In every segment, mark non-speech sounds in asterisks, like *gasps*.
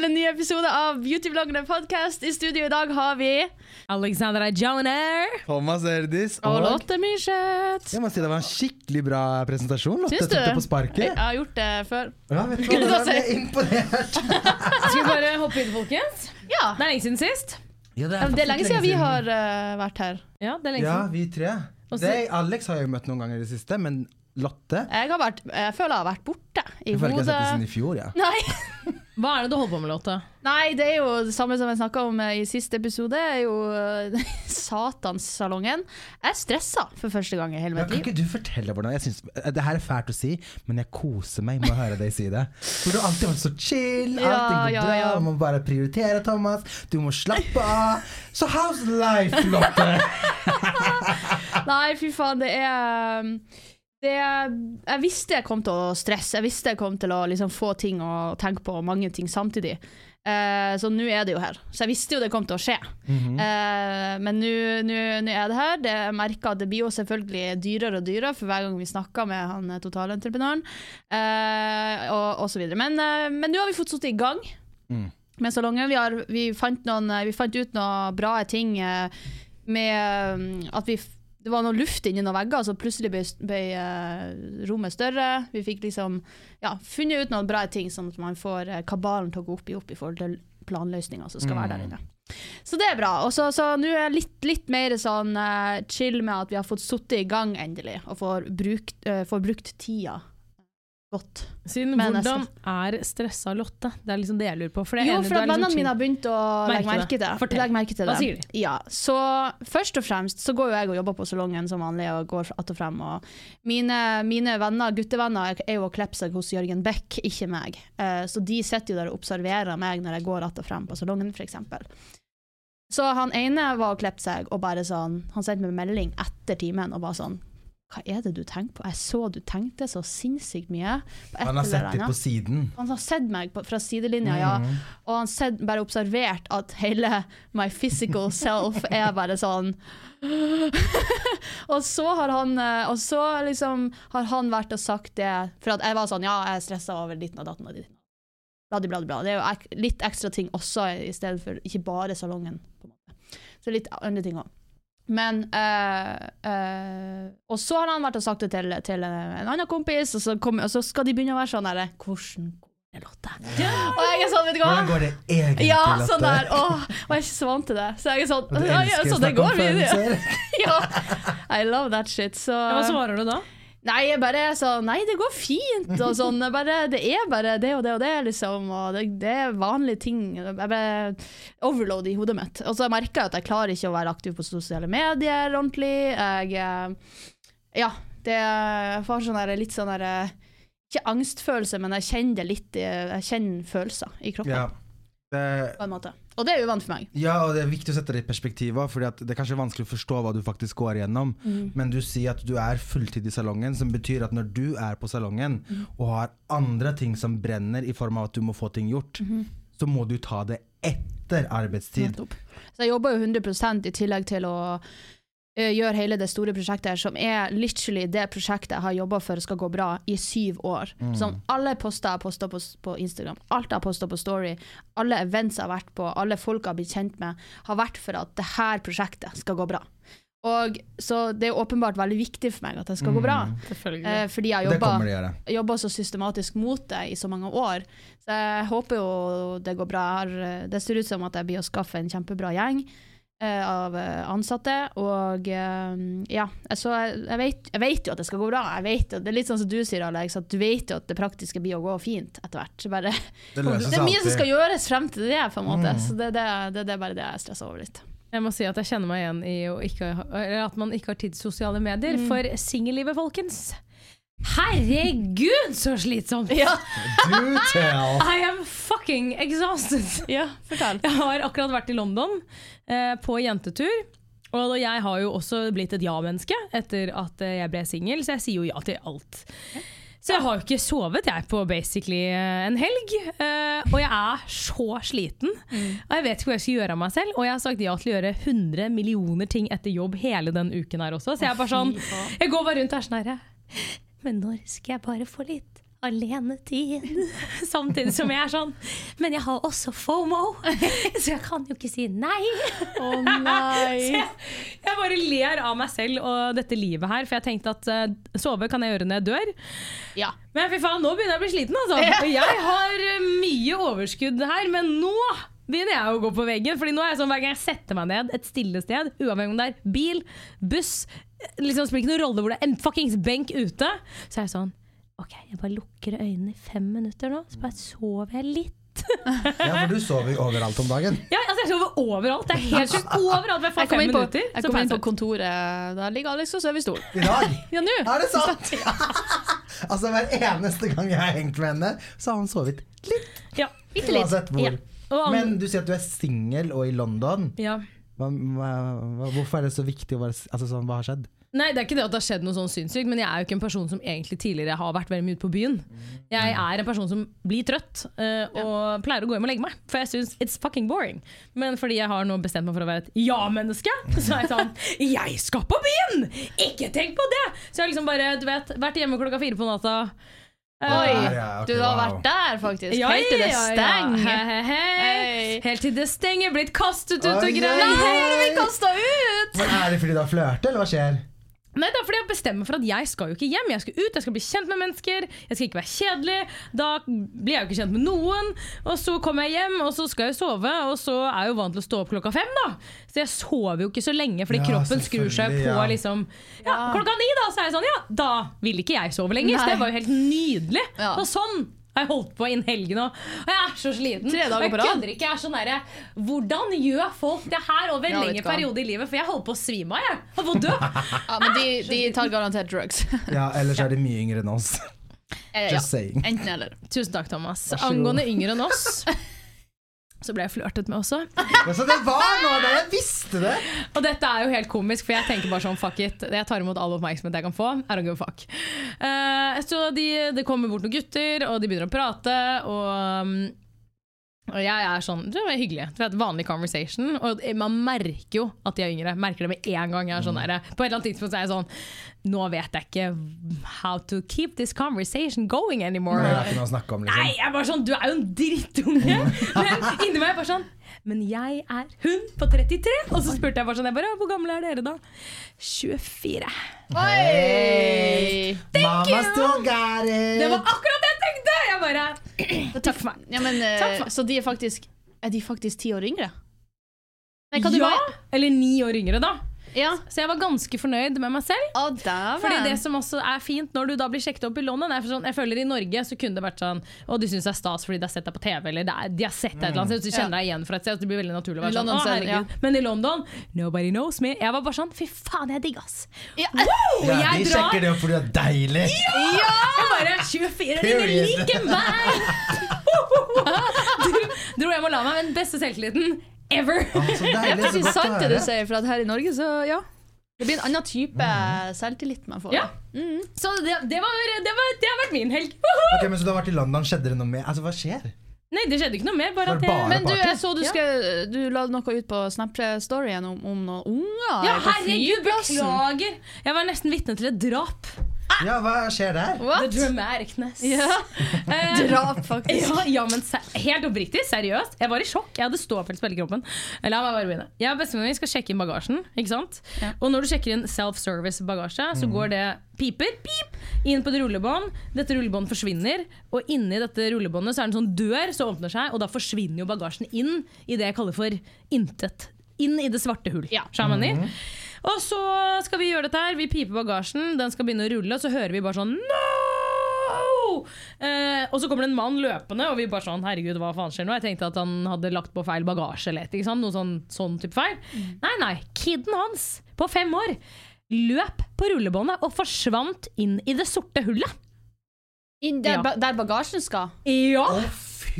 Til en ny episode av Beautybloggene podcast. I studio i dag har vi Alexandra Joner. Thomas Erdis og Lotte Myrseth. Jeg må si Det var en skikkelig bra presentasjon. Lotte Syns tok det du? på sparket. Jeg har gjort det før. Ja, vet du det jeg er imponert. *laughs* Skal vi bare hoppe inn, folkens? Ja, Det er lenge siden sist. Ja, Det er lenge siden vi har uh, vært her. Ja, det er lenge Ja, vi tre. Og så- Alex har jeg jo møtt noen ganger i det siste, men Lotte Jeg, har vært, jeg føler jeg har vært borte i Jeg føler ikke jeg har sett det siden i fjor. Ja. Nei. *laughs* Hva er det du holder på med, Lotte? Nei, det er jo det samme som jeg snakka om eh, i siste episode. er jo eh, *laughs* Satanssalongen. Jeg stressa for første gang i hele mitt liv. kan ikke du fortelle hvordan jeg synes, Det her er fælt å si, men jeg koser meg med å høre deg si det. For du har alltid vært så chill. Ja, Allting går ja, bra. ja. Du må bare prioritere, Thomas. Du må slappe av. Så how's life, Lotte? *laughs* Nei, fy faen, det er um, det, Jeg visste jeg kom til å stresse. Jeg visste jeg kom til å liksom få ting å tenke på, og mange ting samtidig. Eh, så nå er det jo her. Så jeg visste jo det kom til å skje. Mhm. Eh, men nå er det her. Det jeg merker at det blir jo selvfølgelig dyrere og dyrere for hver gang vi snakker med han eh, totalentreprenøren, eh, og, og så videre. Men, eh, nå har vi fått satt i gang Mm. med salongen. Vi, har, vi, fant noen, eh, vi fant ut noen bra ting med um, at vi det var noe luft inni noen vegger, så plutselig ble, ble uh, rommet større. Vi fikk liksom ja, funnet ut noen bra ting, sånn at man får uh, kabalen til å gå opp i opp i forhold til planløsninga som skal være der inne. Så det er bra. Og så nå er jeg litt, litt mer sånn uh, chill med at vi har fått sittet i gang endelig, og får brukt, får brukt tida godt. Siden Hvordan er stressa Lotte? Det er liksom det jeg lurer på. For det Jo, for at liksom vennene mine har begynt å legge merke det. til det. Legge merke til Hva sier de? Ja, så først og fremst så går jo jeg og jobber på salongen som vanlig og går att og frem. Og mine, mine venner, guttevenner er jo å klipper seg hos Jørgen Beck, ikke meg. Eh, så de sitter jo der og observerer meg når jeg går att og frem på salongen, f.eks. Så han ene var og klippet seg, og bare sånn Han sendte meg melding etter timen og bare sånn Hva er det du tenker på? Jeg så du tenkte så sinnssykt mye. på Han har sett det på siden. Han har sett meg på, fra sidelinja, ja. Mhm. Og han har bare observert at hele my physical *laughs* self er bare sånn *laughs* Og så har han eh, Og så liksom har han vært og sagt det For at jeg var sånn Ja, jeg er stressa over ditten og datten og ditten. Bla, bla, bla. Det er jo ek litt ekstra ting også, i stedet for ikke bare salongen. på en måte. Så litt andre ting òg. Men øh, øh, Og så har han vært og sagt det til, til en annen kompis, og så, kom, og så skal de begynne å være sånn derre Hvordan går det, Lotte? Og jeg er sånn, vet du hva? Hvordan går det egentlig, Ja, Lotte? sånn der. Åh, og jeg er ikke så vant til det. Så jeg er sånn, ja, ja, elsker å så det snakke om går videre. følelser. *laughs* Ja, I love that shit. Så Ja, Hva svarer du da? Nei, jeg bare sånn Nei, det går fint, og sånn. Bare, det er bare det og det og det, liksom. Og det, det er vanlige ting. Jeg bare overload i hodet mitt. Og så merka jeg at jeg klarer ikke å være aktiv på sosiale medier ordentlig. Jeg eh, Ja. Det, jeg får sånn der, litt sånn der eh, Ikke angstfølelse, men jeg kjenner det litt Jeg kjenner følelser i kroppen, Ja. Det, på en måte. Og det er uvant for meg. ja, og det er viktig å sette det i perspektiv også, fordi at det er kanskje vanskelig å forstå hva du faktisk går igjennom. Men du sier at du er fulltid i salongen, som betyr at når du er på salongen og har andre ting som brenner i form av at du må få ting gjort, så må du ta det etter arbeidstid. Nettopp. Så jeg jobber jo 100 i tillegg til å eh, gjøre hele det store prosjektet som er literally det prosjektet jeg har jobba for skal gå bra i syv år. Som alle poster jeg har posta på, på Instagram, alt jeg har posta på Story, alle events jeg har vært på, alle folk jeg har blitt kjent med, har vært for at det her prosjektet skal gå bra. Og Så det er åpenbart veldig viktig for meg at det skal gå bra. Eh, fordi jeg har jobba så systematisk mot det i så mange år. Så jeg håper jo det går bra. Det ser ut som at jeg blir å skaffe en kjempebra gjeng. Eh, av eh, ansatte. Og eh, ja, så jeg, jeg, vet, jeg vet jo at det skal gå bra. Jeg vet, jo- det er litt sånn som du sier, Alex, at du vet jo at det praktiske blir å gå fint etter hvert. Så bare, Det løser *laughs* det er mye som skal gjøres frem til det, på en måte. Mm. Så det, det, det, det er bare det jeg stresser over litt. Jeg må si at jeg kjenner meg igjen i å ikke, eller at man ikke har tid til sosiale medier. For singellivet, folkens. Herregud, så slitsomt! Ja, *laughs* Do tell! I am fucking exhausted. ja fortell. Jeg har akkurat vært i London eh, på jentetur. Og jeg har jo også blitt et ja-menneske etter at eh, jeg ble singel, så jeg sier jo ja til alt. Så jeg har jo ikke sovet jeg på basically eh, en helg, eh, og jeg er så sliten. Og jeg vet ikke hva jeg skal gjøre av meg selv, og jeg har sagt ja til å gjøre 100 millioner ting etter jobb hele den uken her også. Så jeg er bare sånn, jeg går bare rundt her sånn herre. Men når skal jeg bare få litt alenetid? *laughs* Samtidig som jeg er sånn Men jeg har også FOMO, så jeg kan jo ikke si nei. Å nei. *laughs* Jeg, jeg bare ler av meg selv og dette livet her, for jeg tenkte at uh, sove kan jeg gjøre når jeg dør. Ja. Men fy faen, nå begynner jeg å bli sliten, altså. Og jeg har eh, mye overskudd her, men nå begynner jeg å gå på veggen. Fordi nå er jeg sånn hver gang jeg setter meg ned et stille sted, uavhengig om det er bil, buss liksom spiller ikke noen rolle hvor det er en fuckings benk ute, så er jeg sånn OK, jeg bare lukker øynene i fem minutter nå, så bare sover jeg litt. *laughs* Ja, for du sover jo overalt om dagen. Ja, altså Jeg sover overalt. Det er helt sjukt. Overalt jeg kom fem inn på, minutter. jeg kom inn på kontoret, der ligger Alex og sover i stol. I dag. *laughs* Ja, nå! Er det sant? *laughs* altså Hver eneste gang jeg har hengt med henne, så har hun sovet litt. Ja, bitte litt. Uansett hvor. Ja. Og- Men du sier at du er singel og i London. ja. Hva, hva, hva, hvorfor er det så viktig å være altså, sånn, Hva har skjedd? Nei, det er ikke det at det har skjedd noe sånn sinnssykt, men jeg er jo ikke en person som egentlig tidligere har vært veldig mye ute på byen. Jeg er en person som blir trøtt uh, og pleier å gå hjem og legge meg, for jeg syns it's fucking boring. Men fordi jeg har nå bestemt meg for å være et ja-menneske, så er jeg sånn *laughs* Jeg skal på byen! Ikke tenk på det! Så jeg har liksom bare, du vet, vært hjemme klokka fire på natta. Oi, Ja, du har wow. vært der, faktisk. ja, Helt til det ja, ja. stenger. He, he. Helt til det stenger, blitt kastet ut og greier. Nei, du blir kasta ut! Men Er det fordi du har flørtet, eller hva skjer? Nei, det er fordi jeg bestemmer for at jeg skal jo ikke hjem. Jeg skal ut, jeg skal bli kjent med mennesker. Jeg skal ikke være kjedelig. Da blir jeg jo ikke kjent med noen. Og så kommer jeg hjem, og så skal jeg sove. Og så er jeg jo vant til å stå opp klokka fem, da. Så jeg sover jo ikke så lenge, fordi Ja, kroppen skrur seg på ja. liksom ja, Klokka ni, da, så er jeg sånn Ja, da vil ikke jeg sove lenger. Så det var jo helt nydelig. Ja. Og sånn har jeg holdt på innen helgen òg. Og jeg er så sliten. Tre dager jeg på rad. kødder ikke. Jeg er sånn derre Hvordan gjør folk det her over en Ja, lengre periode i livet? For jeg holder på å svime av, jeg. Jeg holder på å dø. *laughs* Ja, men de, de tar garantert drugs. *laughs* Ja, Ellers er de mye yngre enn oss. Eh. Just saying. Enten eller. Tusen takk, Thomas. Angående yngre enn oss, *laughs* så ble jeg flørtet med også. Så det var noe der! Jeg visste det! Og dette er jo helt komisk, for jeg tenker bare sånn fuck it. Jeg tar imot all oppmerksomhet jeg kan få. I don't give a fuck. Uh, så de, det kommer bort noen gutter, og de begynner å prate, og um, og jeg er sånn, det var hyggelig. Du et vanlig conversation. Og man merker jo at de er yngre. Merker det med en gang. Jeg er sånn der, på et eller annet tidspunkt så er jeg sånn Nå vet jeg ikke how to keep this conversation going anymore. Det er ikke noe å snakke om, liksom. Nei, jeg er bare sånn, du er jo en drittunge *laughs* Men inni meg er jeg bare sånn Men jeg er hun på 33 Og så spurte jeg bare sånn, jeg bare, hvor gamle er dere da? 24 Hey! Mama still got it! Det var akkurat det tenkte Jeg bare, takk for meg Ja, men, eh, Takk for- så de er faktisk Er de faktisk ti år yngre? Nei, hva du Ja, var? eller ni år yngre da Ja. Så jeg var ganske fornøyd med meg selv. Oh. Fordi det som også er fint når du da blir sjekket opp i London er for sånn, Jeg føler i Norge så kunne det vært sånn Å, du synes det er stas fordi de har sett deg på TV Eller er, de har sett deg et eller annet sted Så du kjenner deg igjen fra et sted Så det blir veldig naturlig å I være sånn London Å så- herregud Men i London Nobody knows me. Jeg var bare sånn Fy faen jeg digg ass Ja. Wow, Ja, jeg de drar sjekker det opp fordi det er deilig. Jeg bare 24 år, liker meg *laughs* *laughs* Dro, dro hjem og la meg med den beste selvtilliten ever så deilig, *laughs* Jeg å sant det du sier, for at her i Norge så ja. Det blir en annen type selvtillit man får. Ja. Så det, det, var, det, var, det har vært min helg Ok, men Så du har vært i London, skjedde det noe mer? Altså, hva skjer? Nei, det skjedde ikke noe mer Bare at jeg Men du, jeg så du, Ja. skal, du la noe ut på Snapchat-storyen om, om noen unger Ja, herregud, beklager Jeg var nesten vitne til et drap Ja, hva skjer der? The dramaticness Ja. *laughs* Eh, Drap, faktisk. Ja, ja, men se helt oppriktig, seriøst. Jeg var i sjokk. Jeg hadde ståpels på hele kroppen. La meg bare begynne. Jeg og bestemoren min skal sjekke inn bagasjen. Ikke sant? Ja. Og når du sjekker inn self-service bagasje, så går det piper pip, inn på et rullebånd. Dette rullebåndet forsvinner, og inni dette rullebåndet så er det en sånn dør som åpner seg, og da forsvinner jo bagasjen inn i det jeg kaller for intet. inn i det svarte hull. Ja. Skjønner du? Og så skal vi gjøre dette her. Vi piper bagasjen, den skal begynne å rulle, og så hører vi bare sånn No! Eh, og så kommer det en mann løpende, og vi bare sånn Herregud, hva faen skjer nå? Jeg tenkte at han hadde lagt på feil bagasje eller et, ikke sant? Noe sånn, sånn type feil. Nei, nei. Kiden hans på fem år løp på rullebåndet og forsvant inn i det sorte hullet. In der, Ja. ba- der bagasjen skal. Ja! Å,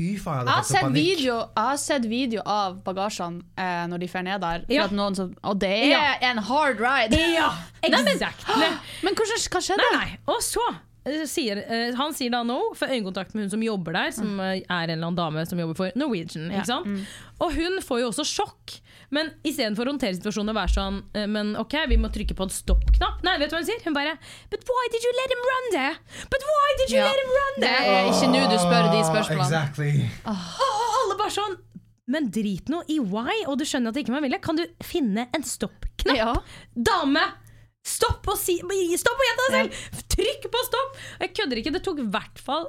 fy faen, jeg hadde fått sett panikk. video, jeg har sett video av bagasjene eh, når de drar ned der. Ja. at noen som, og det er Ja. en hard ride. Ja, *laughs* exactly. Men *gasps* hvordan, hva skjedde? Nei, nei. Og så eh, sier uh, Han sier da no, for øyekontakt med hun som jobber der, som eh, er en eller annen dame som jobber for Norwegian. Ja. Sant? Og hun får jo også sjokk. Men istedenfor å håndtere situasjonen og være sånn eh, Men ok, vi må trykke på en stopp-knapp. Nei, vet du hva hun sier? Hun bare But why did you let him run there? But why did you Ja. let him run Det there? er ikke nå du spør de spørsmålene. Exactly. Oh, alle bare sånn Men drit nå i why, og du skjønner at det ikke var vilje. Kan du finne en stopp-knapp? Ja. Dame! Stopp og si Stopp og gjenta deg selv! Trykk på stopp! Jeg kødder ikke. Det tok i hvert fall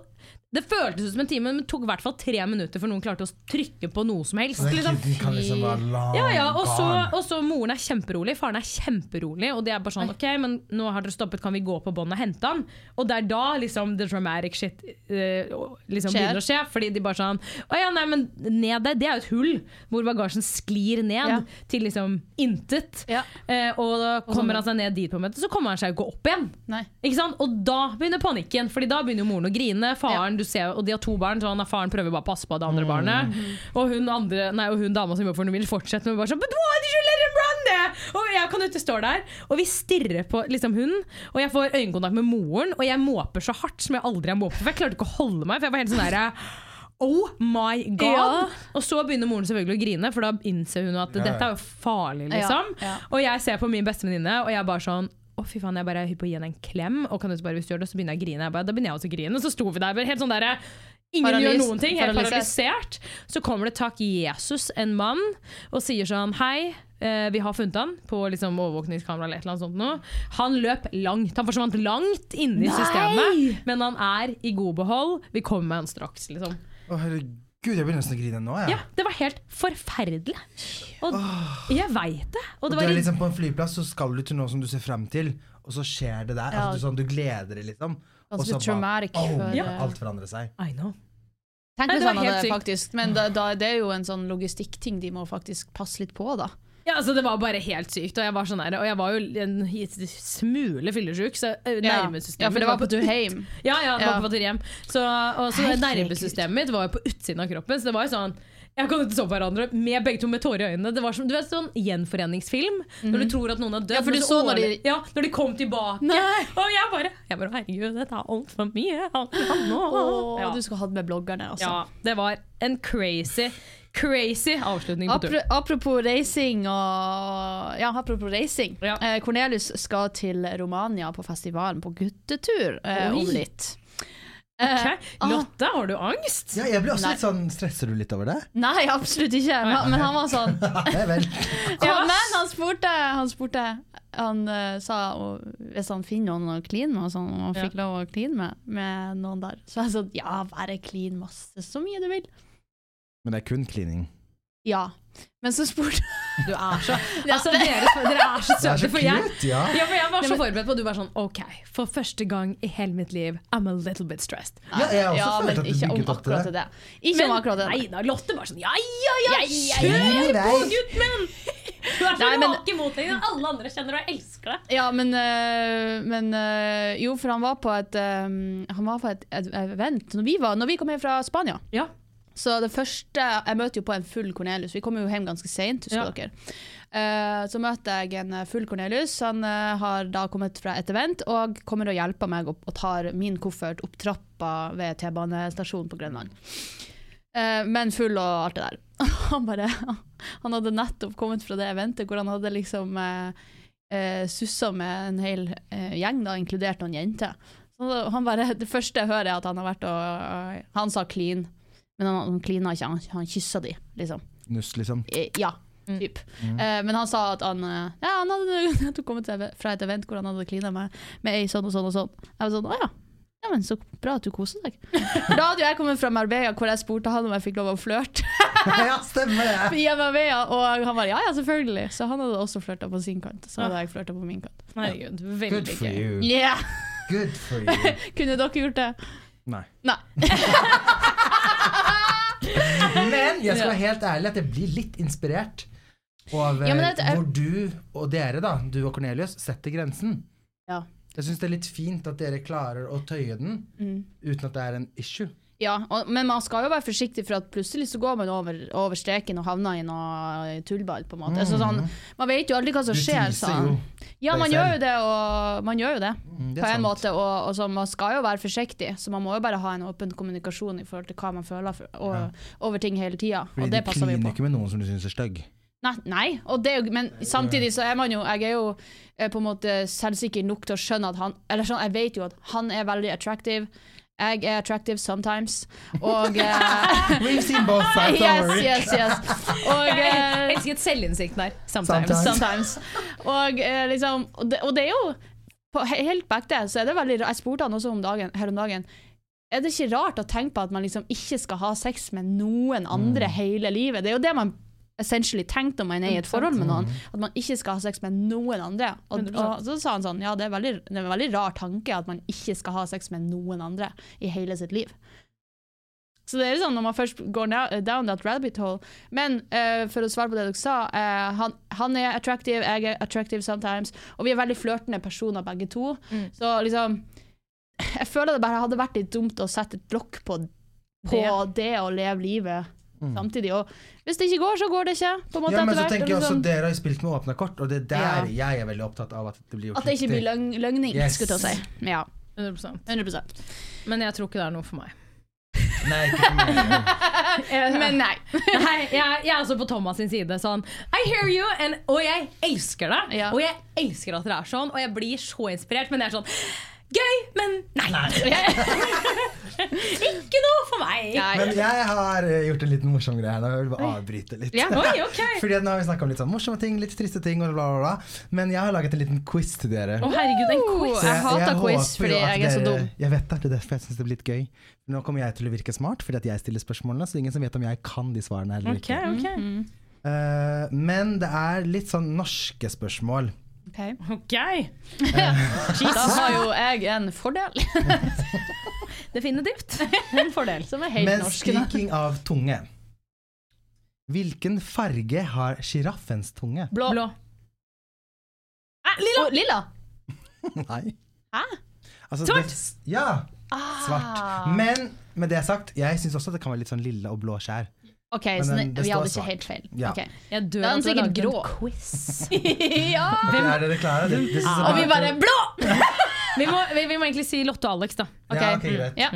Det føltes ut som en time, men det tok i hvert fall tre minutter før noen klarte å trykke på noe som helst. Liksom. kan liksom være lang Ja, ja, og så, og så moren er kjemperolig, faren er kjemperolig. Og det er bare sånn, ok, men nå har dere stoppet, kan vi gå på båndet og hente han? Og det er da liksom the dramatic shit uh, liksom begynner å skje. Fordi de bare sånn Å ja, nei, men ned der, det er jo et hull hvor bagasjen sklir ned Ja. til liksom intet. Ja. Uh, og da kommer han seg ned dit på en måte, så kommer han seg jo ikke opp igjen. Nei. Ikke sant? Og da begynner panikken, Fordi da begynner jo moren å grine. Faren, du ser, og de har to barn, så han, faren prøver bare å passe på det andre barnet. Og hun, andre, nei, og hun dama som jobber for Norwegian fortsetter med bare sånn But why did you let him run there? Og jeg kan ikke stå der, og vi stirrer på liksom, hun, og jeg får øyekontakt med moren, og jeg måper så hardt som jeg aldri har måpet. For jeg klarte ikke å holde meg, for jeg var helt sånn derre Oh my god! Ja. Og så begynner moren selvfølgelig å grine, for da innser hun at dette er jo farlig, liksom. Ja, ja. Og jeg ser på min beste venninne, og jeg bare sånn å fy faen, jeg bare er hypp på å gi henne en klem, og kan du bare hvis du gjør det, så begynner jeg å grine. Jeg bare, da begynner jeg også å grine. Og så sto vi der helt sånn derre Ingen Paralys- gjør noen ting, helt paralysert. paralysert. Så kommer det takk Jesus, en mann, og sier sånn Hei, eh, vi har funnet han på liksom overvåkningskamera eller et eller annet sånt noe. Han løp langt. Han forsvant langt inne i Nei! systemet, men han er i god behold. Vi kommer med han straks, liksom. Å, herregud, jeg begynner nesten å grine nå. Ja, Ja. det var helt forferdelig. Og jeg veit det. Og det var er liksom På en flyplass så skal du til noe som du ser frem til, og så skjer det der. Ja. Altså, du, sånn, du gleder deg, liksom. Og så bare, oh, for, Ja. Alt forandrer seg. I know. Tenk Nei, hvis det han hadde faktisk Men da, da, det er jo en sånn logistikkting de må faktisk passe litt på, da. Ja, altså Det var bare helt sykt. Og jeg var sånn der, og jeg var jo en smule fyllesyk, så eh, Ja. ja, for det var på tur hjem. *laughs* Ja, ja, det var på tur hjem. Så, og så nervesystemet mitt var jo på utsiden av kroppen, så det var jo sånn jeg kan ikke så på hverandre med begge to med tårer i øynene. Det var som, du vet, sånn gjenforeningsfilm. Når du tror at noen har dødd. Ja, for du så når de- ja, når de kom tilbake. Nei. Og jeg bare, jeg bare Herregud, dette er altfor mye. Alt. Åh, ja. Du skulle hatt med bloggerne, altså. ja, det var en crazy, crazy avslutning på tur. Apropos reising og Ja, apropos racing. Ja. Eh, Cornelius skal til Romania på festivalen på guttetur eh, om litt. Eh, Ok, Lotte, har du angst? Ja, jeg blir også Nei. litt sånn Stresser du litt over det? Nei, absolutt ikke. Men, men han var sånn *laughs* Ja vel. *laughs* ja, Men han spurte Han, spurte, han uh, sa og, hvis han finner noen å kline med, og sånn, og han Ja. fikk lov å kline med, med noen der. Så jeg sa ja, bare kline masse, så mye du vil. Men det er kun klining? Ja. Men så spurte Du er så *laughs* Altså, dere, dere er så Det søte, for jeg ja. ja, for jeg var så forberedt på at du var sånn OK, for første gang i hele mitt liv, I'm a little bit stressed. Ja, jeg har også ja, følt men at du ikke om akkurat det. det. Ikke om akkurat det. nei da, Lotte bare sånn Ja, ja, ja, kjør på, gutten min! *laughs* Du er så rake mot deg. Alle andre kjenner og elsker deg. Ja, men, øh, men øh, Jo, for han var på et øh, Han var på et, et event når vi, var, når vi kom hjem fra Spania. Ja. Så det første Jeg møter jo på en full Cornelius. Vi kommer jo hjem ganske seint, husker Ja. dere. Eh, så møter jeg en full Cornelius. Han uh, har da kommet fra et event og kommer og hjelper meg opp og tar min koffert opp trappa ved T-banestasjonen på Grønland. Uh, men full og alt det der. *laughs* han bare Han hadde nettopp kommet fra det eventet hvor han hadde liksom uh, sussa med en hel eh, gjeng, da, inkludert noen jenter. Så han bare, det første jeg hører, er at han har vært og Han sa clean, men han, han klina ikke, han, han kyssa de, liksom. Nuss, liksom. Eh, Ja, Mm. typ. Uh, men han sa at han uh, Ja, han hadde *laughs* kommet fra et event hvor han hadde klina meg med ei sånn og sånn og sånn. Jeg var sånn, å ja. Ja, men Så bra at du koser deg. For da hadde jeg kommet fra Marbella hvor jeg spurte han om jeg fikk lov å flørte. *laughs* ja, stemmer det! *laughs* i MMV, og han bare ja, ja, selvfølgelig. Så han hadde også flørta på sin kant. Så hadde jeg flørta på min kant. Herregud, Good veldig for gøy. you. Yeah! Good for you. Kunne dere gjort det? Nei. Nei. Men jeg skal være helt ærlig at jeg blir litt inspirert over Ja, eh, det er- hvor du og dere, da, du og Cornelius, setter grensen. Ja. Jeg syns det er litt fint at dere klarer å tøye den Mm. uten at det er en issue. Ja, og, men man skal jo være forsiktig, for at plutselig så går man over, over streken og havner i noe tullball, på en måte. Så sånn, man vet jo aldri hva som Du skjer. sånn. Ja, man gjør jo det, og man gjør jo det. Mm, det på en sant. måte, og, og så man skal jo være forsiktig, så man må jo bare ha en åpen kommunikasjon i forhold til hva man føler for, og, Ja. over ting hele tida. Og det passer vi kliner ikke med noen som du syns er stygg. Nei, nei det men samtidig så er man jo Jeg er jo eh, på en måte selvsikker nok til å skjønne at han Eller sånn, jeg vet jo at han er veldig attractive. Jeg er attractive sometimes. Og uh, *laughs* We've seen both sides, Yes, yes, yes. Og Jeg eh, elsket selvinnsikten her. Sometimes. Sometimes. Sometimes. Og, uh, liksom, og, det, og det er jo på, Helt back there, så er det veldig Jeg spurte han også om dagen, her om dagen. Er det ikke rart å tenke på at man liksom ikke skal ha sex med noen andre hele livet? Det er jo det man essentially tenkt når man er i et forhold med noen. At man ikke skal ha sex med noen andre. Og, og så sa han sånn, ja det er, veldig, det er en veldig rar tanke at man ikke skal ha sex med noen andre i hele sitt liv. Så det er sånn når man først går down, down that rabbit hole. Men uh, for å svare på det dere sa, uh, han, han er attractive, jeg er attractive sometimes, og vi er veldig flørtende personer begge to. Mm. Så liksom Jeg føler det bare hadde vært litt dumt å sette et lokk på, på det. Det. å leve livet Mm. samtidig. Og hvis det ikke går, så går det ikke. På en måte Ja, men så hvert, tenker jeg og også sånn... Dere har jo spilt med åpne kort, og det er der jeg er veldig opptatt av at det blir gjort At det ikke blir løgn, løgning, Yes. skulle jeg si. Ja, 100%. 100% Men jeg tror ikke det er noe for meg. Nei, ikke for meg. *laughs* Men nei. *laughs* Nei, jeg, jeg er også på Thomas sin side. Sånn, I hear you, and, og jeg elsker det. Ja. Og jeg elsker at dere er sånn, og jeg blir så inspirert. Men det er sånn Gøy, men nei. *laughs* ikke noe for meg. Nei. Men jeg har eh, gjort en liten morsom greie her. nå. vil Jeg bare avbryte litt. Ja. Oi, okay. *laughs* Fordi Nå har vi snakka om litt sånn morsomme ting, litt triste ting, og bla, bla, bla. Men jeg har laget en liten quiz til dere. Å herregud, en quiz. jeg, jeg hater quiz fordi jeg er så dere- dum. Jeg vet det, det er derfor jeg syns det blir litt gøy. Nå kommer jeg til å virke smart, fordi at jeg stiller spørsmålene, så ingen som vet om jeg kan de svarene heller okay, ikke. ok. Mm, uh, men det er litt sånn norske spørsmål. Ok. Ok, *laughs* Da har jo jeg en fordel, *laughs* Definitivt. En fordel. som er helt Men norsk. Men skriking av tunge. Hvilken farge har sjiraffens tunge? Blå. Blå. Ah, lilla! Oh, lilla. *laughs* Nei. Hæ? Altså, Svart? det- ja, svart. Ah. Men med det sagt, jeg syns også det kan være litt sånn lilla og blå skjær. OK, Men så den- det vi står hadde ikke svart. helt feil. Ja. Ok. Jeg dør Da er den at du har sikkert laget en grå. quiz. *laughs* ja! Det er dere klare? Det, det synes Og vi var- bare blå! *laughs* Vi må, vi, vi må egentlig si Lotte og Alex, da. Ok. Ja, ok, greit. Ja.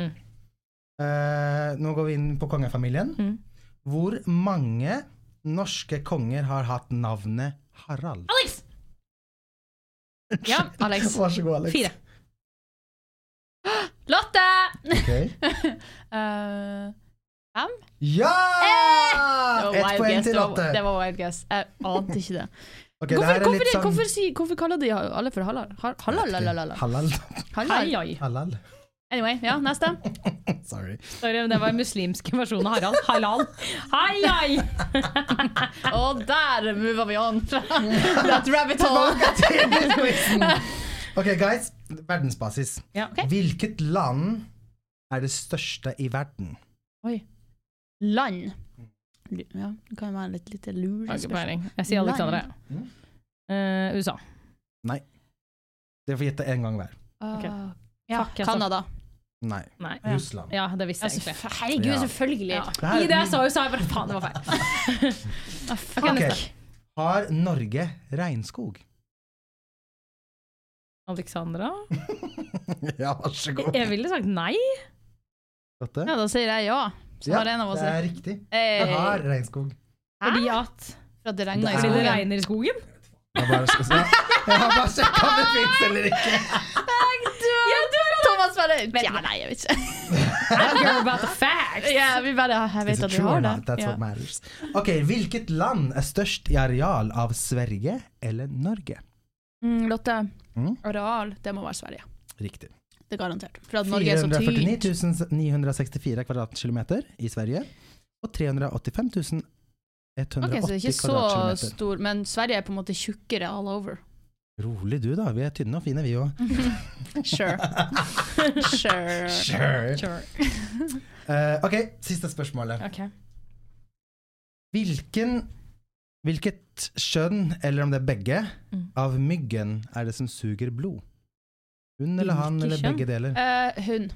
Eh, nå går vi inn på kongefamilien. Mm. Hvor mange norske konger har hatt navnet Harald? Alex! ja, *laughs* Alex. Vær så god, Alex. Fire. *gasps* Lotte! Ok. Eh, Ja! det var Ett poeng guess, til det Lotte. Det var wild guess. Jeg ante ikke det. *laughs* Okay, Hvorfor, hvorfor, sånn hvorfor, si, hvorfor kaller de alle for halal? Har- halal, halal, Halal. halal. Halal. Anyway, ja, neste. *laughs* Sorry. Sorry, men det var en muslimsk versjon av Harald. Halal. Hei, hei! Og *laughs* der mova vi on that rabbit hole. Ok, guys. Verdensbasis. Ja. okay. Hvilket land er det største i verden? Oi. Land. Ja, det kan være litt lite lurespørsmål. Jeg sier Alexandra. Mm. USA USA. Dere får gjette én gang hver. Okay. Ja, Fuck, Canada. Nei. Nei. Russland. Ja, det visste jeg Altså, egentlig. herregud, Ja. selvfølgelig. Ja. Det her I det jeg sa, sa jeg bare faen, det var feil. *laughs* Ah, fuck. Ok, Ok. Har Norge regnskog? Alexandra? *laughs* ja, vær så god. Jeg ville sagt nei. Dette? Ja, da sier jeg ja. Så Ja, har en av oss det er riktig. Hey. Jeg har regnskog. Hæ? Fordi at For at det regner i Det er- det skogen. regner i skogen. Jeg bare, så, jeg har bare sjekka om det fins eller ikke. Thomas bare Ja, nei, jeg vet ikke. I don't care about the facts. Ja, vi bare Jeg vet at du har det. That's Ja. what matters. Ok, Hvilket land er størst i areal av Sverige eller Norge? Mm, Lotte, Mm. areal, det må være Sverige. Riktig. Det er garantert. For at Norge er så tynt. 449 964 kvadratkilometer i Sverige. og 385 180 Ok, så det er ikke så stor, men Sverige er på en måte tjukkere all over. Rolig du, da. Vi er tynne og fine, vi òg. *laughs* Sure. sure. Sure. Sure. uh, ok, siste spørsmålet. Ok. Hvilken Hvilket kjønn, eller om det er begge, Mm. av myggen er det som suger blod? Hun eller han, eller begge deler? Eh, hun.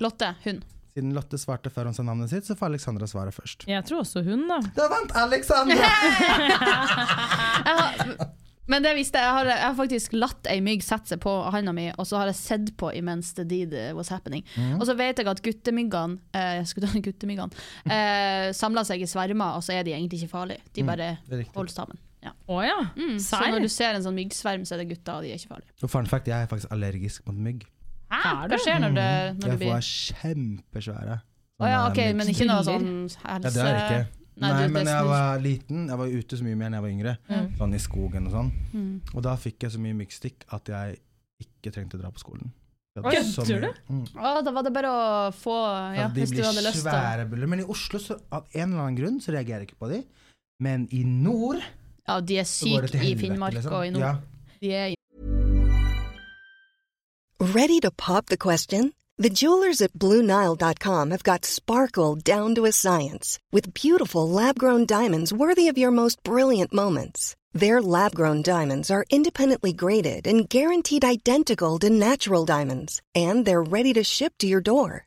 Lotte. Hun. Siden Lotte svarte før hun sa navnet sitt, så får Alexandra svare først. Jeg tror også hun, da. Da vant Alexandra! *laughs* Jeg har, men det visste jeg. Jeg har, jeg har faktisk latt ei mygg sette seg på handa mi, og så har jeg sett på imens the deed was happening. Mhm. Og så vet jeg at guttemyggene eh, jeg skulle ta *laughs* guttemyggene, eh, samler seg i svermer, og så er de egentlig ikke farlige. De Mm. bare Det er holder sammen. Ja. Oh, ja. Mm, så når du ser en sånn myggsverm, så er det gutta, og de er ikke farlige. Og fun fact, jeg er faktisk allergisk mot mygg. Hæ? Hva skjer når det, når det Jeg blir får kjempesvære. Å ja, ok, men ikke noe sånn helse... Ja, det er det ikke. Nei, Nei, men jeg var liten, jeg var ute så mye mer enn jeg var yngre. Mm. Sånn i skogen og sånn. Mm. Og da fikk jeg så mye myggstikk at jeg ikke trengte å dra på skolen. Jeg kødder du? Mm. Å, da var det bare å få Ja, de hvis du blir hadde lyst til svære buller. Men i Oslo, så, av en eller annen grunn, så reagerer jeg ikke på de. Men i nord Ja, de er så går det syke i. Finnmark liksom. og i nord. Ja. De er Ready to pop the question? The jewelers at BlueNile.com have got sparkle down to a science with beautiful lab grown diamonds worthy of your most brilliant moments. Their lab grown diamonds are independently graded and guaranteed identical to natural diamonds, and they're ready to ship to your door.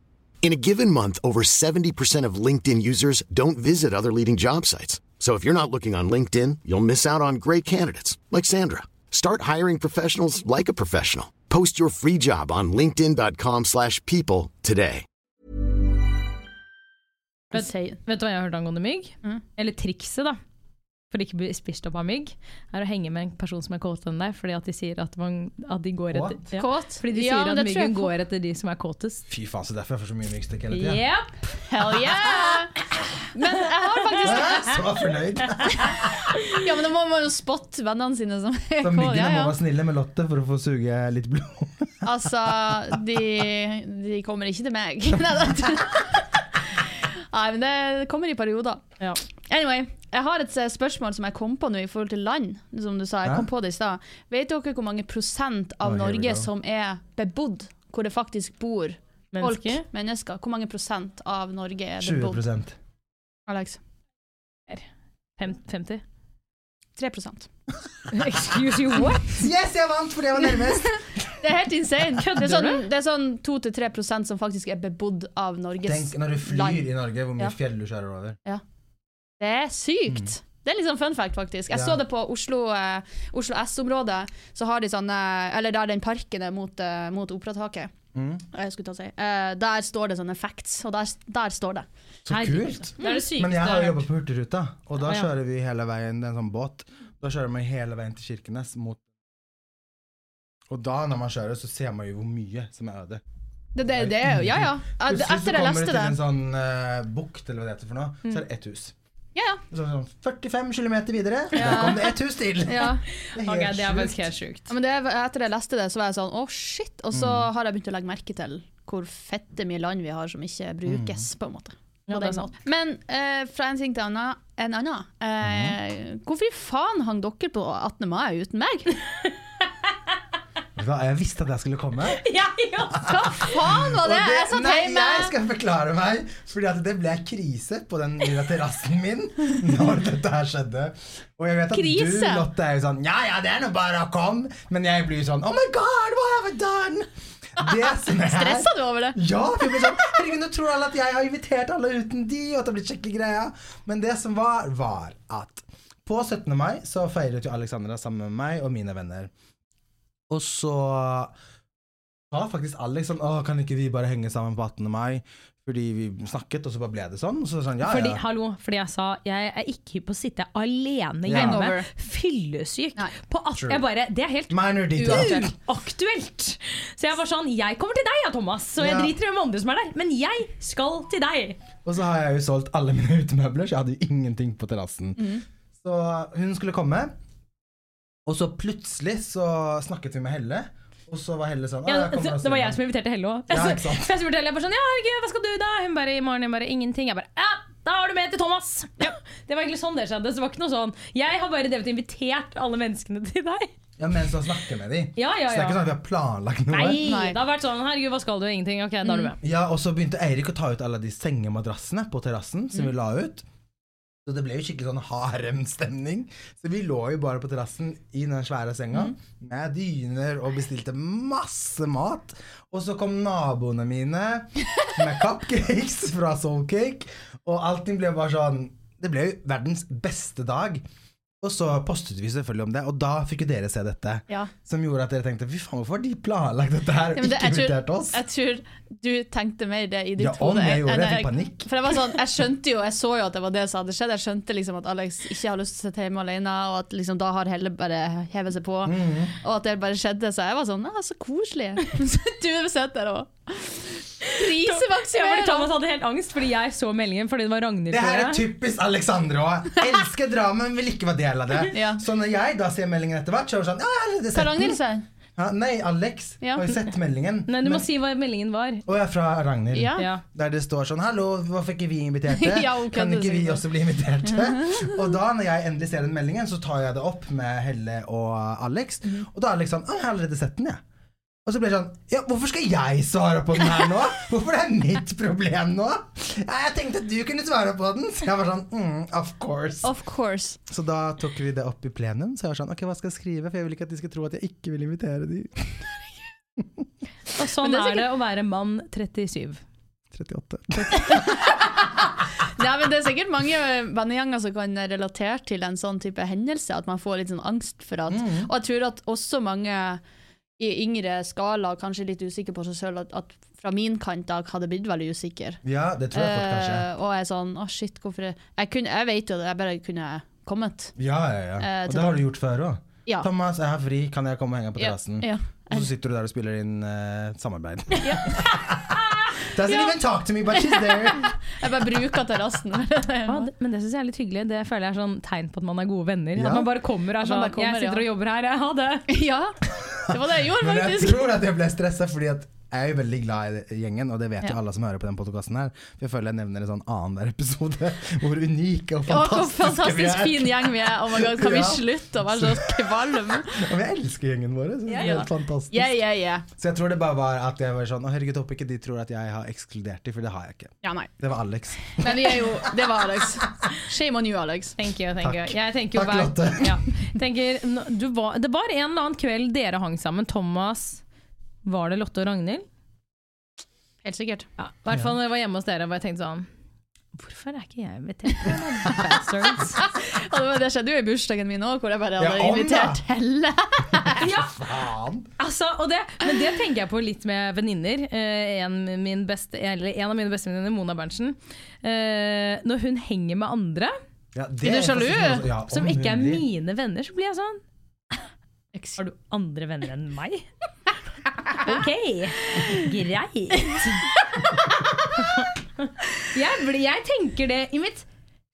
In a given month, over 70% of LinkedIn users don't visit other leading job sites. So if you're not looking on LinkedIn, you'll miss out on great candidates like Sandra. Start hiring professionals like a professional. Post your free job on linkedin.com/people slash people today. Vet, insane. vet du hva jeg har hørt angående mygg? Mm. Eller trikset, da. For ikke å bli spist opp av mygg, er å henge med en person som er kåtere enn deg, fordi at de sier at, man, at de går etter ja. Kåt? Fordi de sier ja, at myggen går etter de som er kåtest. Fy faen, så derfor jeg får så mye myggstikk hele tida. Yep. Hell yeah! *laughs* Men jeg har faktisk *laughs* Så fornøyd. *laughs* Ja, men da må man jo spotte vennene sine som er Så myggene Ja, må være snille med Lotte for å få suge litt blod. Altså, de, de kommer ikke til meg. Nei, men det kommer i perioder. Ja. Anyway, jeg har et eh, spørsmål som jeg kom på nå i forhold til land. Som du sa, jeg kom på det i stad. Vet dere hvor mange prosent av Oh, Norge som er bebodd? Hvor det faktisk bor folk, Mennesker. mennesker? Hvor mange prosent av Norge er 20 bebodd? Alex? 50? 3% *laughs* Excuse you, what? Yes, jeg vant fordi jeg var nærmest! *laughs* Det er helt insane. Det Kødder er sånn, du? det er sånn 2-3 prosent som faktisk er bebodd av Norges Tenk når du flyr i Norge, hvor mye Ja. fjell du kjører over. Det er sykt. Det er litt sånn fun fact, faktisk. Jeg Mm. Ja. så det på Oslo, eh, Oslo S-området. Så har de sånne Eller der den parken er mot, eh, mot operataket. Mm. Jeg skulle ta og si. Eh, der står det sånne facts, og der, der står det. Så Herregud. kult! Det er det sykeste Men jeg har jeg har jobba hørt. på Hurtigruta, og da Ja, ja. kjører vi hele veien, det er en sånn båt. Da kjører vi hele veien til Kirkenes mot Og da, når man kjører, så ser man jo hvor mye som er øde. Det, det, det er jo Ja, ja. Eh, Plutselig så Etter jeg kommer leste du til det. en sånn uh, bukt, eller hva det heter for noe, så er det ett hus. Ja, ja. Så sånn 45 km videre, der kom det ett hus til! *laughs* ja. *laughs* Det er helt det er sjukt. helt sjukt. Ja, men det, etter jeg leste det, så var jeg sånn å shit. Og så Mm. har jeg begynt å legge merke til hvor fette mye land vi har som ikke brukes, Mm. på en måte. Ja, På det måten. Men uh, fra en ting til anna- en annen. Eh, Hvorfor faen hang dere på 18. mai uten meg? *laughs* Jeg visste at jeg skulle komme. *laughs* Ja, ja. Hva faen var det? Det- Jeg satt nei, hjemme. jeg skal forklare meg, Fordi det ble krise på den lille terrassen min når *laughs* dette her skjedde. Og jeg vet at Krise? du, Lotte, er jo sånn Ja, ja, det er nå bare å komme. Men jeg blir sånn Oh my God, what have I done? Stressa du over det? Ja, sånn Herregud, nå tror alle at jeg har invitert alle uten de, og at det har blitt skikkelig greia. Men det som var, var at på 17. mai så feiret jo Alexandra sammen med meg og mine venner. Og så sa faktisk Alex sånn Åh, kan ikke vi bare henge sammen på 18. mai? Fordi vi snakket, og så bare ble det sånn. Så sånn, ja, Fordi, ja. hallo, fordi jeg sa jeg er ikke hypp på å sitte alene hjemme, yeah. fyllesyk. Nei. På True. jeg bare, det er helt Uaktuelt. Så jeg var sånn Jeg kommer til deg, ja, Thomas, og jeg Ja. driter i hvem andre som er der, men jeg skal til deg. Og så har jeg jo solgt alle mine utemøbler, så jeg hadde jo ingenting på terrassen. Mm. Så hun skulle komme, og så plutselig så snakket vi med Helle. Og så var Helle sånn Ja, det, det var jeg som inviterte Helle òg. Ja, jeg spurte Helle jeg bare sånn Ja, herregud, hva skal du da? Hun bare i morgen. Jeg bare ingenting. Jeg bare ja, da er du med til Thomas! Ja. *laughs* Det var egentlig sånn det skjedde. Så det var ikke noe sånn Jeg har bare drevet og invitert alle menneskene til deg. Ja, mens han snakker med dem. Ja, ja, Så det er ikke sånn at vi har planlagt noe. Nei, Nei. det har vært sånn Herregud, hva skal du? Ingenting. Ok, da er du med. Ja, Og så begynte Eirik å ta ut alle de sengemadrassene på terrassen som Mm. vi la ut. Så det ble jo skikkelig sånn haremstemning. Så vi lå jo bare på terrassen i den svære senga Mm. med dyner og bestilte masse mat. Og så kom naboene mine med *laughs* cupcakes fra Soulcake, og allting ble bare sånn Det ble jo verdens beste dag. Og så postet vi selvfølgelig om det, og da fikk jo dere se dette. Ja. Som gjorde at dere tenkte fy faen, hvorfor har de planlagt dette her og Ja, det- ikke jeg invitert oss? Jeg tror du tenkte mer det i ditt Ja, hode. jeg det, jeg fikk panikk. For jeg var sånn, jeg skjønte jo, jeg så jo at det var det som hadde skjedd. Jeg skjønte liksom at Alex ikke har lyst til å sitte hjemme alene, og at liksom da har Helle bare hevet seg på. Mhm. Og at det bare skjedde. Så jeg var sånn, ja, så koselig. *laughs* du du sitter der og Ja. Thomas hadde helt angst fordi jeg så meldingen fordi det var Ragnhild. Det her er typisk Alexandra òg. *laughs* Elsker drama, men vil ikke være del av det. Ja. Så når jeg da ser meldingen etter hvert, så er det sånn ja, Hva sett Ragnhild sa? Ja, nei, Alex Ja. har jo sett meldingen. Nei, du må Men- si hva meldingen var. Og jeg er fra Ragnhild. Ja. Ja. Der det står sånn 'Hallo, hvorfor ikke vi inviterte?' *laughs* Ja, okay, kan ikke vi også bli inviterte? *laughs* og da, når jeg endelig ser den meldingen, så tar jeg det opp med Helle og Alex. Mm. Og da er Alex sånn 'Å, jeg har allerede sett den, jeg'. Og så ble det sånn Ja, hvorfor skal jeg svare på den her nå? Hvorfor er det mitt problem nå? Ja, jeg tenkte at du kunne svare på den. Så jeg var sånn mm, Of course. Of course. Så da tok vi det opp i plenum. Så jeg var sånn Ok, hva skal jeg skrive? For jeg vil ikke at de skal tro at jeg ikke vil invitere de. Og sånn det er er det å være mann 37. 38. Nei, men Det er sikkert mange vennegjenger som kan relatere til en sånn type hendelse, at man får litt sånn angst for at Mm. Og jeg tror at også mange i yngre skala, kanskje litt usikker på seg sjøl, at, at fra min kant da hadde blitt veldig usikker. Ja, det tror jeg fort kanskje. Eh, og jeg er sånn Å, shit, hvorfor jeg, jeg, kunne, jeg vet jo det, jeg bare kunne kommet. Ja, ja, ja. eh, Og det har du gjort før òg. Ja. Thomas, jeg har fri, kan jeg komme og henge på Ja, terrassen? ja. Og så sitter du der og spiller inn uh, samarbeid. *laughs* Ja. *laughs* Doesn't Ja. even talk to me, but she's there. *laughs* Jeg bare bruker terrassen. Ja, men det syns jeg er litt hyggelig. Det føler jeg er sånn tegn på at man er gode venner. Ja. At man bare kommer og er sånn Jeg sitter ja. og jobber her, jeg. ha det. ja, det var det jeg gjorde, Men jeg tror at jeg ble stressa fordi at jeg er jo veldig glad i gjengen, og det vet jo alle som hører på den podkasten her. For jeg føler jeg nevner en sånn annenhver episode *laughs* hvor unike og Å, hvor fantastisk vi fantastisk er. fin gjeng vi er. Oh my God, kan vi *laughs* slutte å være så kvalm? *laughs* Og vi elsker gjengen vår. Så det er Ja. helt fantastisk. Yeah, yeah, yeah. Så jeg tror det bare var at jeg var sånn Å herregud, håper ikke de tror at jeg har ekskludert dem, for det har jeg ikke. Ja, nei. Det var Alex. Men vi er jo Det var Alex. Shame on you, Alex. Thank you, thank you. Takk. Jeg tenker jo Takk, Lotte. Ja. Tenker, du var, det var en eller annen kveld dere hang sammen. Thomas Var det Lotte og Ragnhild? Helt sikkert. Ja, I hvert fall når jeg var hjemme hos dere og jeg tenkte sånn Hvorfor er ikke jeg invitert? *laughs* Det, det skjedde jo i bursdagen min òg, hvor jeg bare hadde Ja, invitert Helle. *laughs* ja, altså, det, men det tenker jeg på litt med venninner. Eh, en, min beste- eller en av mine bestevenninner, Mona Berntsen. Eh, når hun henger med andre Ja, det Er sjalu? ja, som ikke er mine venner, så blir jeg sånn Har du andre venner enn meg? Ok, greit. Jeg, blir, jeg tenker det i mitt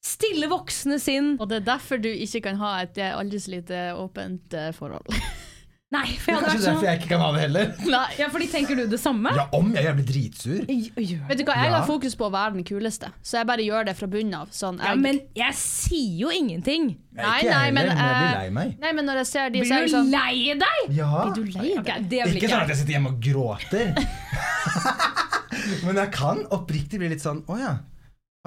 stille voksne sinn. Og det er derfor du ikke kan ha et eh, aldri så lite åpent eh, forhold. Nei, for Det jeg er hadde kanskje vært derfor sånn jeg ikke kan ha det heller. *laughs* Nei. Ja, fordi tenker du det samme? Ja, om jeg, jeg blir dritsur. Gjør Vet du hva, jeg Ja. har fokus på å være den kuleste, så jeg bare gjør det fra bunnen av. Sånn, Ja, men jeg sier jo ingenting. Nei, ikke jeg nei, men, heller, men jeg blir eh, lei meg. Nei, men når jeg ser de, så er Blir jeg du sånn lei deg? Ja. Blir du lei Ok, deg? det blir Ikke ikke sånn at jeg. jeg sitter hjemme og gråter. *laughs* Men jeg kan oppriktig bli litt sånn Å ja.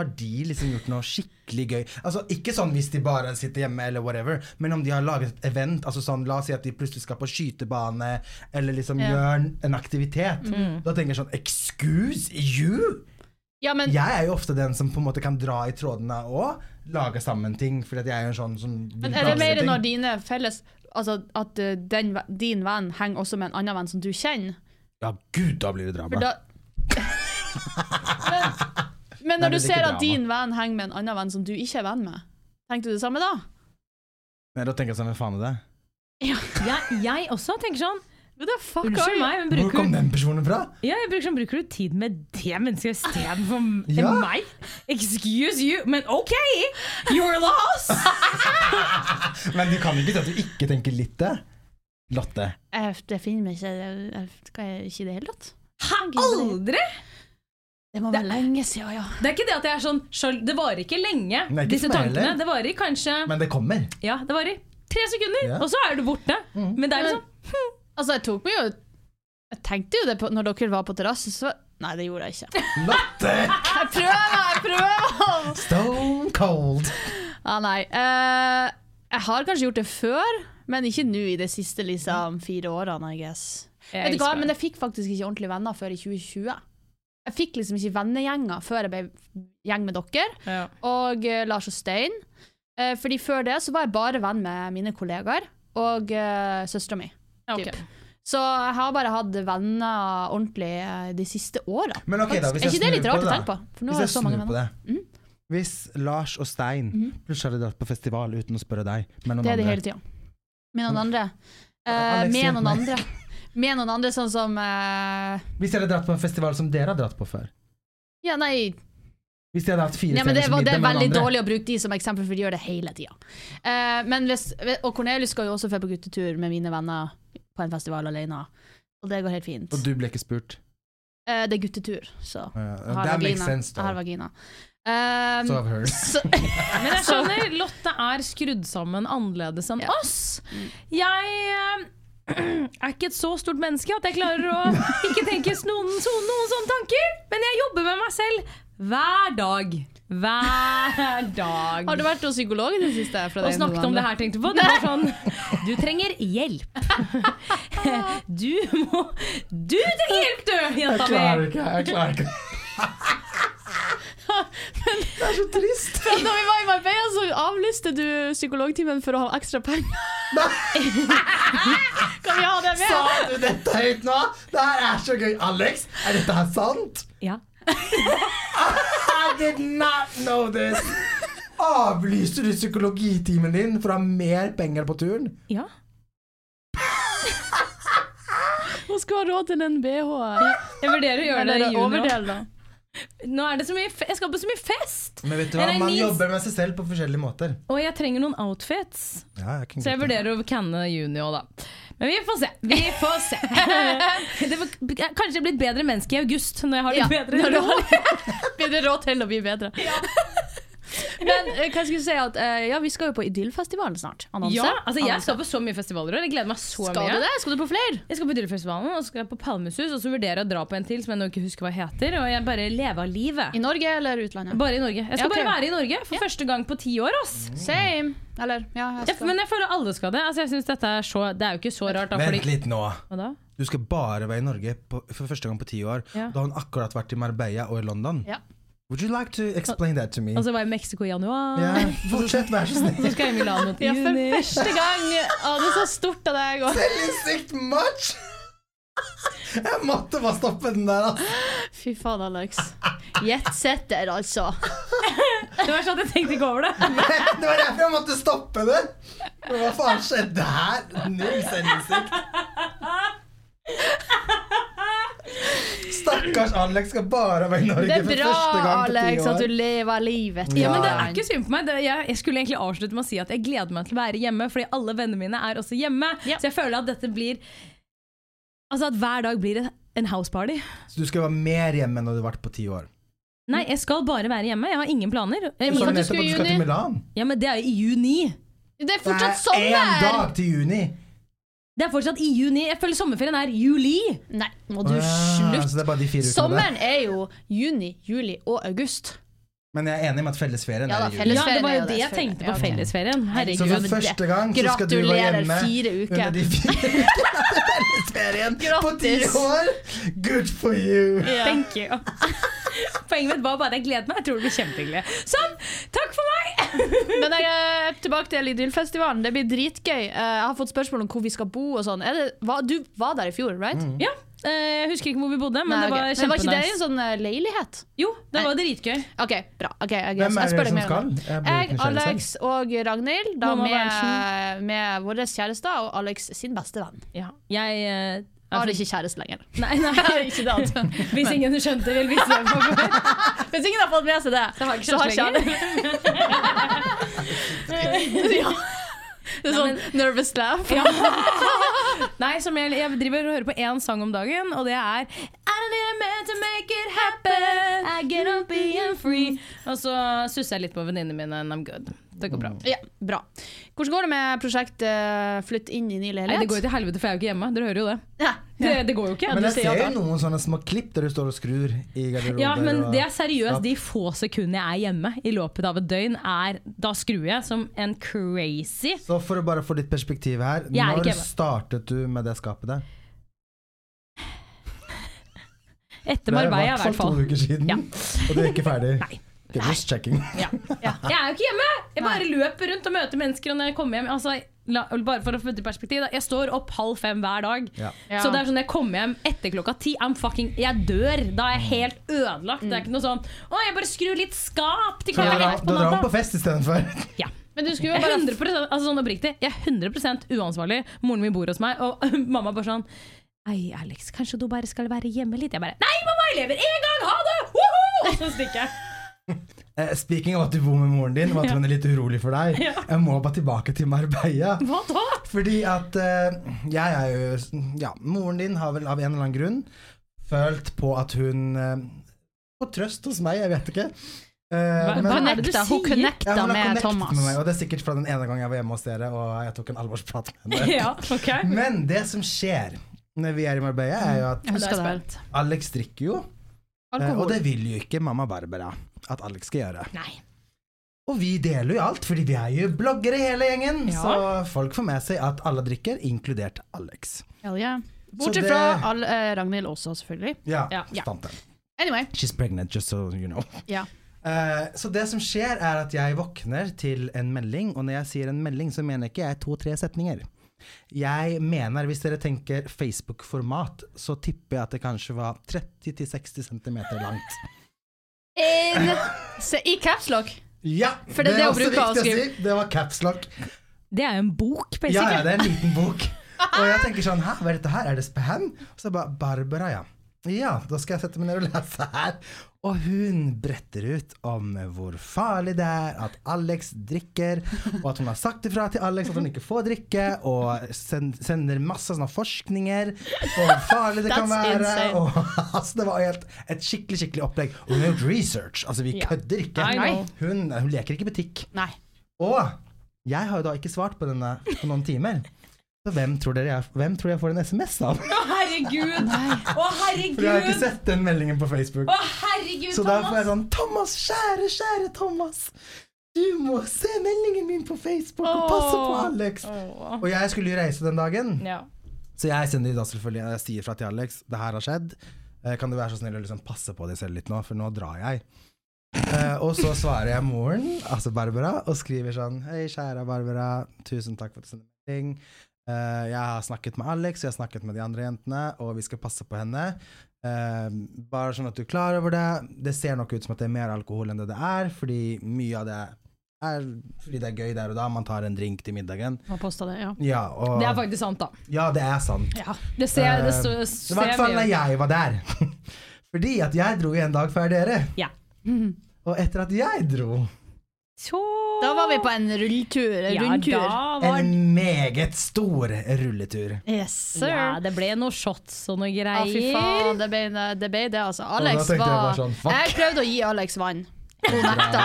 Har de liksom gjort noe skikkelig gøy? Altså Ikke sånn hvis de bare sitter hjemme, eller whatever, men om de har laget et event. Altså sånn, La oss si at de plutselig skal på skytebane, eller liksom Ja. gjør en aktivitet. Mm. Da tenker jeg sånn Excuse you? Ja, men Jeg er jo ofte den som på en måte kan dra i trådene og lage sammen ting, fordi at jeg er jo en sånn som Men er det mer ting. når dine felles Altså at uh, den, din venn henger også med en annen venn som du kjenner? Ja, gud, da blir det For da *laughs* *laughs* Men Nei, når du er ser at drama. din venn henger med en annen venn som du ikke er venn med, tenkte du det samme da? Nei, da tenker jeg sånn, hvem faen er det? Jeg, jeg også tenker sånn fuck Unnskyld meg, men Hvor kom den personen fra? ja, jeg bruker, sånn, bruker du tid med det mennesket istedenfor Ja. ja. meg? Excuse you, men OK! You're lost! *laughs* Men du kan ikke si at du ikke tenker litt det. Lotte. Jeg, jeg finner meg ikke jeg, jeg ikke i det hele tatt? Aldri! Det må være lenge siden, ja. Det er ikke det at jeg er sånn sjøl- Det varer ikke lenge, Nei, ikke disse tankene. heller. Det varer kanskje Men det kommer. Ja, det varer tre sekunder, Ja. og så er du borte. Men det er liksom Altså, jeg tok meg jo Jeg tenkte jo det på, når dere var på terrasse, så Nei, det gjorde jeg ikke. Lotte! *laughs* Jeg prøver, jeg prøver! Stone cold. Ja, nei. Uh, jeg har kanskje gjort det før, men ikke nå i de siste liksom, fire årene, I guess. Jeg Vet du hva, men det. jeg fikk faktisk ikke ordentlige venner før i 2020. Jeg fikk liksom ikke vennegjenger før jeg ble gjeng med dere ja. og eh, Lars og Stein. Eh, fordi før det så var jeg bare venn med mine kollegaer og uh, søstera mi. Ja, ok. typ. Så jeg har bare hatt venner ordentlig eh, de siste åra. Men ok da, hvis er jeg ikke det snur litt på rart å det, tenke på? For nå Hvis har jeg jeg så mange snur på venner. Mhm. Hvis Lars og Stein plutselig hadde dratt på festival uten å spørre deg, med noen Det er det andre hele tida. Med noen andre. Eh, Alex, med noen meg. andre. Med noen andre, sånn som uh... Hvis dere hadde dratt på en festival som dere har dratt på før Ja, nei Hvis de hadde hatt fire Ja, men det, var, det er veldig andre dårlig å bruke de som eksempel, for de gjør det hele tida. Uh, og Cornelius skal jo også dra på guttetur med mine venner på en festival alene. Og det går helt fint. Og du ble ikke spurt? Uh, det er guttetur, så Uh, jeg har vagina. sense, Jeg har vagina. Um, So I've heard. *laughs* *laughs* Men jeg skjønner, Lotte er skrudd sammen annerledes enn Ja. oss. Jeg eh, er ikke et så stort menneske at jeg klarer å ikke tenke noen, så, noen sånne tanker. Men jeg jobber med meg selv hver dag. Hver dag. har du vært hos psykolog i det siste? Fra og snakket om det her, tenkte på. Det var sånn Du trenger hjelp. *laughs* Du må Du trenger hjelp, du, Jeg klarer ikke, jeg klarer ikke. Det er så trist. *laughs* Da vi var i Marbella, så avlyste du psykologtimen for å ha ekstra penger. *laughs* kan vi ha det med? Sa du dette høyt nå? Det her er så gøy. Alex, er dette her sant? Ja. *laughs* I did not know this. Avlyste du psykologitimen din for å ha mer penger på turen? ja. Hun skal ha råd til en BH. Jeg vurderer å gjøre det i juni. Nå er det så mye fe Jeg skal på så mye fest! Men vet du hva, man jobber med seg selv på forskjellige måter. Og jeg trenger noen outfits. Ja, jeg Så jeg vurderer å canne juni òg, da. Men vi får se. Vi får se. *laughs* Det var, kanskje jeg blir et bedre menneske i august, når jeg har litt Ja, bedre råd. bedre råd til å bli bedre. Men eh, hva skal jeg si at eh, Ja, vi skal jo på Idyllfestivalen snart. Annonse. Ja, altså jeg Annonse. skal på så mye festivaler i år. Jeg gleder meg så Skal mye. du det? Skal du på flere? Jeg skal på Idyllfestivalen, og så skal jeg på Palmesus, og så vurderer jeg å dra på en til som jeg nå ikke husker hva heter. Og jeg bare lever av livet. I Norge eller utlandet? Bare i Norge. Jeg skal Ja, ok. bare være i Norge for første gang på ti år. ass. Same. Eller, ja, jeg Jeg, skal. men jeg føler alle skal det. Altså, jeg synes dette er så Det er jo ikke så rart. Da, Vent fordi, litt nå. hva da? Du skal bare være i Norge på, for første gang på ti år. Ja. Da har hun akkurat vært i Marbella og i London. Ja. Would you like to explain that to me? Og så var jeg i Mexico i januar. Ja, fortsett, vær så snill. Så skal jeg i Milano til Ja, for første gang! Å, det er så stort av deg. Selvinnsikt much! Jeg måtte bare stoppe den der, altså. Fy faen, Alex. Jetsetter, altså. *laughs* Det var sånn at jeg tenkte ikke over det. *laughs* Det var derfor jeg måtte stoppe det. Hva faen skjedde her? Null selvinnsikt. *laughs* Stakkars Alex skal bare være i Norge Det er for bra, første gang på ti Alex, at du lever livet. Ja, men Det er ikke synd på meg. Det, jeg, jeg skulle egentlig avslutte med å si at jeg gleder meg til å være hjemme, fordi alle vennene mine er også hjemme. Ja. Så jeg føler at dette blir Altså at hver dag blir det en houseparty. Så du skal være mer hjemme enn du har vært på ti år? Nei, jeg skal bare være hjemme. Jeg har ingen planer. Jeg, Du sa nettopp at du skal til. Milan. ja, men det er jo i juni. Det er fortsatt Det fortsatt er én dag til juni. Det er fortsatt i juni. Jeg føler sommerferien er juli. Nei, må du Ja, slutte. Så det er bare de fire ukene der. Sommeren er jo juni, juli og august. Men jeg er enig med at fellesferien Ja da, er i juli. Ja, det var jo det jeg tenkte på fellesferien. Så Herregud. for første gang så skal du være Gratulerer, hjemme fire under de fire *laughs* ukene av fellesferien på ti Grattis. år. Good for you. Thank you. *laughs* *laughs* Poenget mitt var bare at jeg gleder meg. Jeg tror det blir kjempehyggelig. Sånn, takk for meg! *laughs* Men jeg er tilbake til Idyllfestivalen. Det blir dritgøy. Eh, Jeg har fått spørsmål om hvor vi skal bo og sånn. Det- var- Du var der i fjor, right? Mm. Ja, Eh, Jeg husker ikke hvor vi bodde, men Nei, det var var kjempenice. var ikke det en sånn eh, leilighet? Jo, det var dritgøy. OK, bra. Okay, jeg, Hvem er det som skal? Jeg Jeg, Alex og Ragnhild, da med, med våre kjærester og Alex sin beste venn. Ja. Jeg eh, Har ikke kjæreste lenger. Nei, nei. ikke det altså. *laughs* Hvis ingen skjønte, vil vise det på *laughs* Hvis ingen har fått med seg det, Så har jeg ikke kjæreste lenger. *laughs* ja. Det er sånn nervous laugh. Ja. Nei, som jeg, jeg driver og hører på én sang om dagen, og det er I don't need a man to make it happen I get up being free Og så susser jeg litt på venninnene mine and I'm good. Det går bra. Ja, bra. Hvordan går det med prosjektet Flytt inn i ny Nei, leilighet? det går jo til helvete, for jeg er jo ikke hjemme. Dere hører jo det. Ja. Det, det går jo ikke. Men jeg ser jo noen sånne små klipp der du står og skrur i garderoben. Ja, men det er seriøst de få sekundene jeg er hjemme i løpet av et døgn, er, da skrur jeg som en crazy. Så for å bare få litt perspektiv her, er når startet du med det skapet der? Etter Det er i Marbella, i hvert fall hvert fall. to uker siden, Ja. og du er ikke ferdig. *laughs* Nei. Checking. Ja. Jeg er jo ikke hjemme! Jeg bare løper rundt og møter mennesker. Og når jeg kommer hjem altså, la, Bare for å få det i perspektiv, da. jeg står opp halv fem hver dag. Ja. Ja. Så det er sånn, jeg kommer hjem etter klokka ti, I'm fucking, jeg dør. Da er jeg helt ødelagt. Det er ikke noe sånn Å, jeg bare skrur litt skap til klokka drar, ett du på drar på fest istedenfor? Ja. Men du skulle jo bare 100 altså sånn oppriktig Jeg er 100 uansvarlig. Moren min bor hos meg, og *laughs* mamma bare sånn Ei, Alex, kanskje du bare skal være hjemme litt? Jeg bare Nei, mamma, jeg lever én gang! Ha det! Woho! Og så stikker jeg. Eh, speaking av at du bor med moren din, og at hun er litt urolig for deg. Ja. Jeg må bare tilbake til Marbella. Hva da? Fordi at eh, jeg er jo Ja, moren din har vel av en eller annen grunn følt på at hun uh, Får trøst hos meg, jeg vet ikke. Eh, Hva- men- hva er det du hun connecta Ja, med Thomas. Med meg, og det er sikkert fra den ene gangen jeg var hjemme hos dere og jeg tok en alvorsprat med henne. *laughs* Ja, okay. Men det som skjer når vi er i Marbella, er jo at er. Alex drikker jo. eh, Og det vil jo ikke mamma Barbara at Alex skal gjøre. Nei. Og vi deler jo alt, fordi vi er jo bloggere hele gjengen. Ja. Så folk får med seg at alle drikker, inkludert Alex. Hell yeah. Bortsett det- fra all, eh, Ragnhild også, selvfølgelig. Ja, Ja. Ja. Anyway. She's pregnant, just so you know. Ja. Uh, så det som skjer, er at jeg våkner til en melding, og når jeg sier en melding, så mener jeg ikke jeg to-tre setninger. Jeg mener, hvis dere tenker Facebook-format, så tipper jeg at det kanskje var 30-60 cm langt. In, se, I capslock. Ja! For det er det hun også bruker å skrive. si. Det var capslock. Det er jo en bok, Ja, basically. ja, det er en liten bok. Og jeg tenker sånn, hæ, hva er dette her? Er det spam? Og så bare, Barbara, ja. Ja, da skal jeg sette meg ned og lese her. Og hun bretter ut om hvor farlig det er at Alex drikker, og at hun har sagt ifra til Alex at hun ikke får drikke, og send, sender masse sånne forskninger på hvor farlig det kan være. Og, *laughs* altså, det var helt et skikkelig skikkelig opplegg. Og hun har gjort research. Altså, vi kødder ikke. Hun, hun leker ikke butikk. Nei. Og jeg har jo da ikke svart på denne på noen timer. Så hvem tror dere jeg, hvem tror jeg får en SMS av? Å, herregud! Å, herregud! For jeg har ikke sett den meldingen på Facebook. Å, herregud, Så da får jeg sånn Thomas, kjære, kjære Thomas. Du må se meldingen min på Facebook og passe på Alex. Åh. Og jeg skulle jo reise den dagen, Ja. så jeg sender da selvfølgelig Jeg sier fra til Alex det her har skjedd. Eh, Kan du være så snill å liksom passe på deg selv litt nå, for nå drar jeg. Uh, og så svarer jeg moren, altså Barbara, og skriver sånn Hei, kjære Barbara. Tusen takk for at du sender melding. Eh, jeg har snakket med Alex, jeg har snakket med de andre jentene, og vi skal passe på henne. Eh, bare sånn at du er klar over det. Det ser nok ut som at det er mer alkohol enn det det er, fordi mye av det er fordi det er gøy der og da. Man tar en drink til middagen. Man posta det, ja. Ja, og, Det er faktisk sant, da. ja, det er sant. Ja. Det ser, det står, Eh, I hvert fall da jeg var der. *laughs* Fordi at jeg dro en dag før dere. Ja. Og etter at jeg dro, Så Da var vi på en rulletur. En ja, rundtur. var en meget stor rulletur. Yes, sir. Ja, det ble noe shots og noe greier. greier. fy faen, det ble det, ble det altså. Alex jeg var bare sånn, fuck. Jeg prøvde å gi Alex vann. Hun nekta.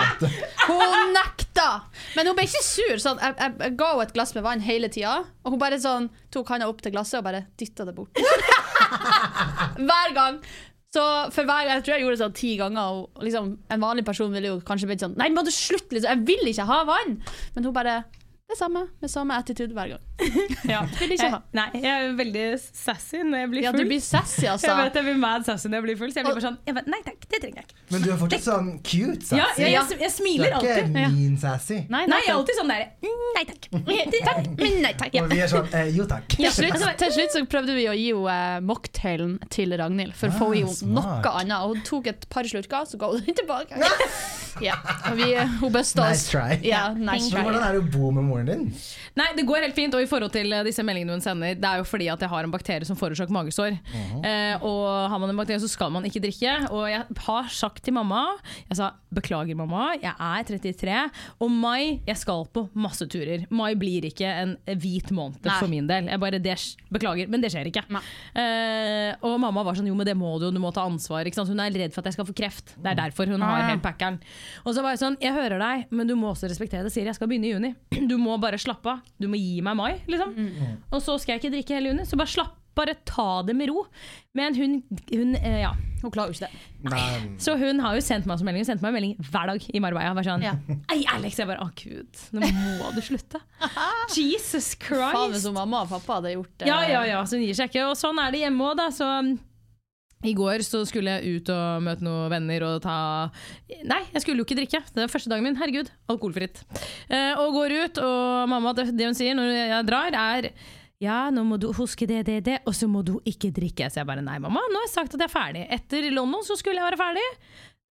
Hun nekta! Men hun ble ikke sur. Sånn, jeg, jeg, jeg ga henne et glass med vann hele tida, og hun bare sånn, tok handa opp til glasset og bare dytta det bort. *laughs* hver gang. Så for hver Jeg tror jeg gjorde det sånn ti ganger. Og liksom, en vanlig person ville jo kanskje blitt sånn Nei, må du slutte, liksom. Jeg vil ikke ha vann! Men hun bare det samme, med samme attitude hver gang. *laughs* Ja. Vil ikke ha. Nei, jeg er veldig sassy når jeg blir full. Ja, du blir sassy, *laughs* altså. Jeg vet jeg blir mad sassy når jeg blir full, så jeg blir bare sånn vet, Nei takk, det trenger jeg ikke. Men du er fortsatt sånn cute sassy. Ja, jeg, jeg, jeg du er ikke alltid. mean sassy. Nei, Nei, jeg er alltid sånn der mm, Nei takk. *laughs* takk. Men nei takk. Og vi er sånn eh, jo takk. Til slutt, til slutt så prøvde vi å gi henne uh, mocktailen til Ragnhild, for å få Ah, henne noe annet. Og Hun tok et par slurker, så ga hun den tilbake. Ja, og vi, hun busta oss. Nice try. Ja, nice try. hvordan er det å bo med moren din? Nei, det går helt fint. Og i forhold til eh, disse meldingene hun sender, det er jo fordi at jeg har en bakterie som forårsaker magesår. eh, og har man en bakterie, så skal man ikke drikke. Og jeg har sagt til mamma Jeg sa beklager, mamma, jeg er 33, og mai jeg skal på masse turer. Mai blir ikke en hvit måned Nei. for min del. Jeg bare, det, beklager, men det skjer ikke. Eh, og mamma var sånn jo, men det må du, jo, du må ta ansvar. Ikke sant? Hun er redd for at jeg skal få kreft. Det er derfor hun har hele helt packeren. Og så var jeg sånn, jeg hører deg, men du må også respektere det. Sier jeg skal begynne i juni. *clears throat* Du må bare slappe av. Du må gi meg mai, liksom. Og så skal jeg ikke drikke hele juni. Så bare slapp, bare ta det med ro. Men hun, hun eh, ja. Hun klarer jo ikke det. Nei. Så hun har jo sendt meg også melding. sendt meg en melding hver dag i Marbella. Bare sånn, Ja. Ei, Alex! Jeg bare, å gud, nå må du slutte. *laughs* Jesus Christ! Faen hvis Christ. mamma og pappa hadde gjort det. Ja, ja, ja, så hun gir seg ikke. Og sånn er det hjemme òg, da. Så i går så skulle jeg ut og møte noen venner og ta Nei, jeg skulle jo ikke drikke. Det var første dagen min. Herregud, alkoholfritt. Eh, og går ut, og mamma, det, det hun sier når jeg drar, er ja, nå må du huske det, det, det, og så må du ikke drikke. Så jeg bare nei, mamma, nå har jeg sagt at jeg er ferdig. Etter London så skulle jeg være ferdig.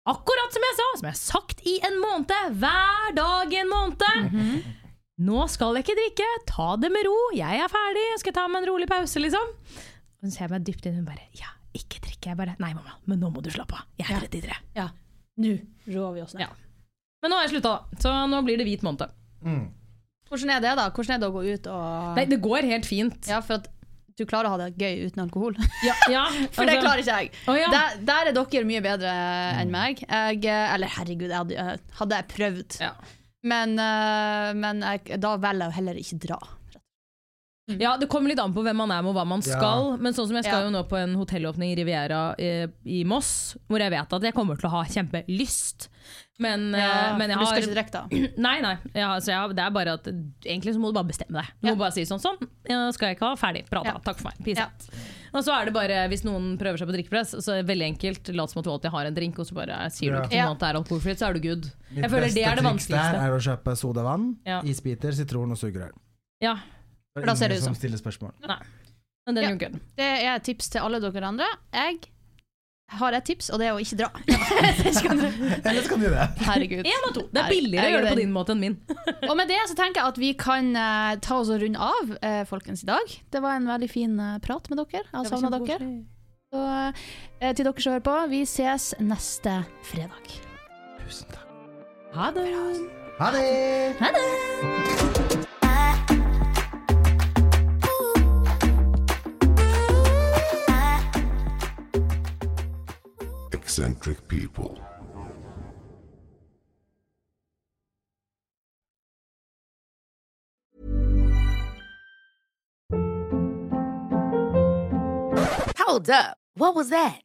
Akkurat som jeg sa, som jeg har sagt i en måned. Hver dag i en måned. Nå skal jeg ikke drikke, ta det med ro, jeg er ferdig, jeg skal ta meg en rolig pause, liksom. Hun ser meg dypt inn, hun bare ja, ikke drikke. Jeg bare nei, mamma, men nå må du slappe av. Jeg er 33. Ja. Nå rår vi oss ned. Ja. Men nå har jeg slutta. Så nå blir det hvit måned. Mm. Hvordan er det, da? Hvordan er det å gå ut og Nei, det går helt fint. Ja, for at du klarer å ha det gøy uten alkohol. Ja, ja, *laughs* For det altså- klarer ikke jeg. Oh, ja. der, der er dere mye bedre enn meg. Jeg, eller herregud, jeg hadde, hadde jeg prøvd. Ja. Men, eh, men jeg, da velger jeg heller ikke dra. Ja, Det kommer litt an på hvem man er med og hva man Ja. skal. Men sånn som jeg skal Ja. jo nå på en hotellåpning i Riviera i, i Moss, hvor jeg vet at jeg kommer til å ha kjempelyst. Men, ja, men jeg har du skal ikke drikke, da? *clears throat* Nei, nei. Ja, altså, jeg, det er bare at Egentlig så må du bare bestemme deg. Du Ja. må bare si sånn sånn. Ja, skal jeg ikke ha. Ferdig. Prata. Ja. Takk for meg. Peace Ja. out. Og så er det bare, hvis noen prøver seg på drikkepress, så er det veldig enkelt. Lat som at du alltid har en drink, og så bare sier du Ja. ikke Ja. at det er alkoholfritt, så er du good. Mitt Jeg føler det er det triks der vanskeligste. er å kjøpe sodavann, Ja. isbiter, sitron og sugerør. Ja, For da er ser det ut som som. stiller spørsmål. men den Ja. er good. Det er et tips til alle dere andre. Jeg har et tips, og det er å ikke dra. *laughs* Eller så kan du gjøre det. Herregud. Én av to. Det er billigere å gjøre det på din måte enn min. *laughs* Og med det så tenker jeg at vi kan uh, ta oss og runde av, uh, folkens, i dag. Det var en veldig fin uh, prat med dere. Jeg har savna dere. Så til dere som hører på, vi ses neste fredag. Tusen takk. Ha det. Ha det! Ha det! Eccentric people. Hold up. What was that?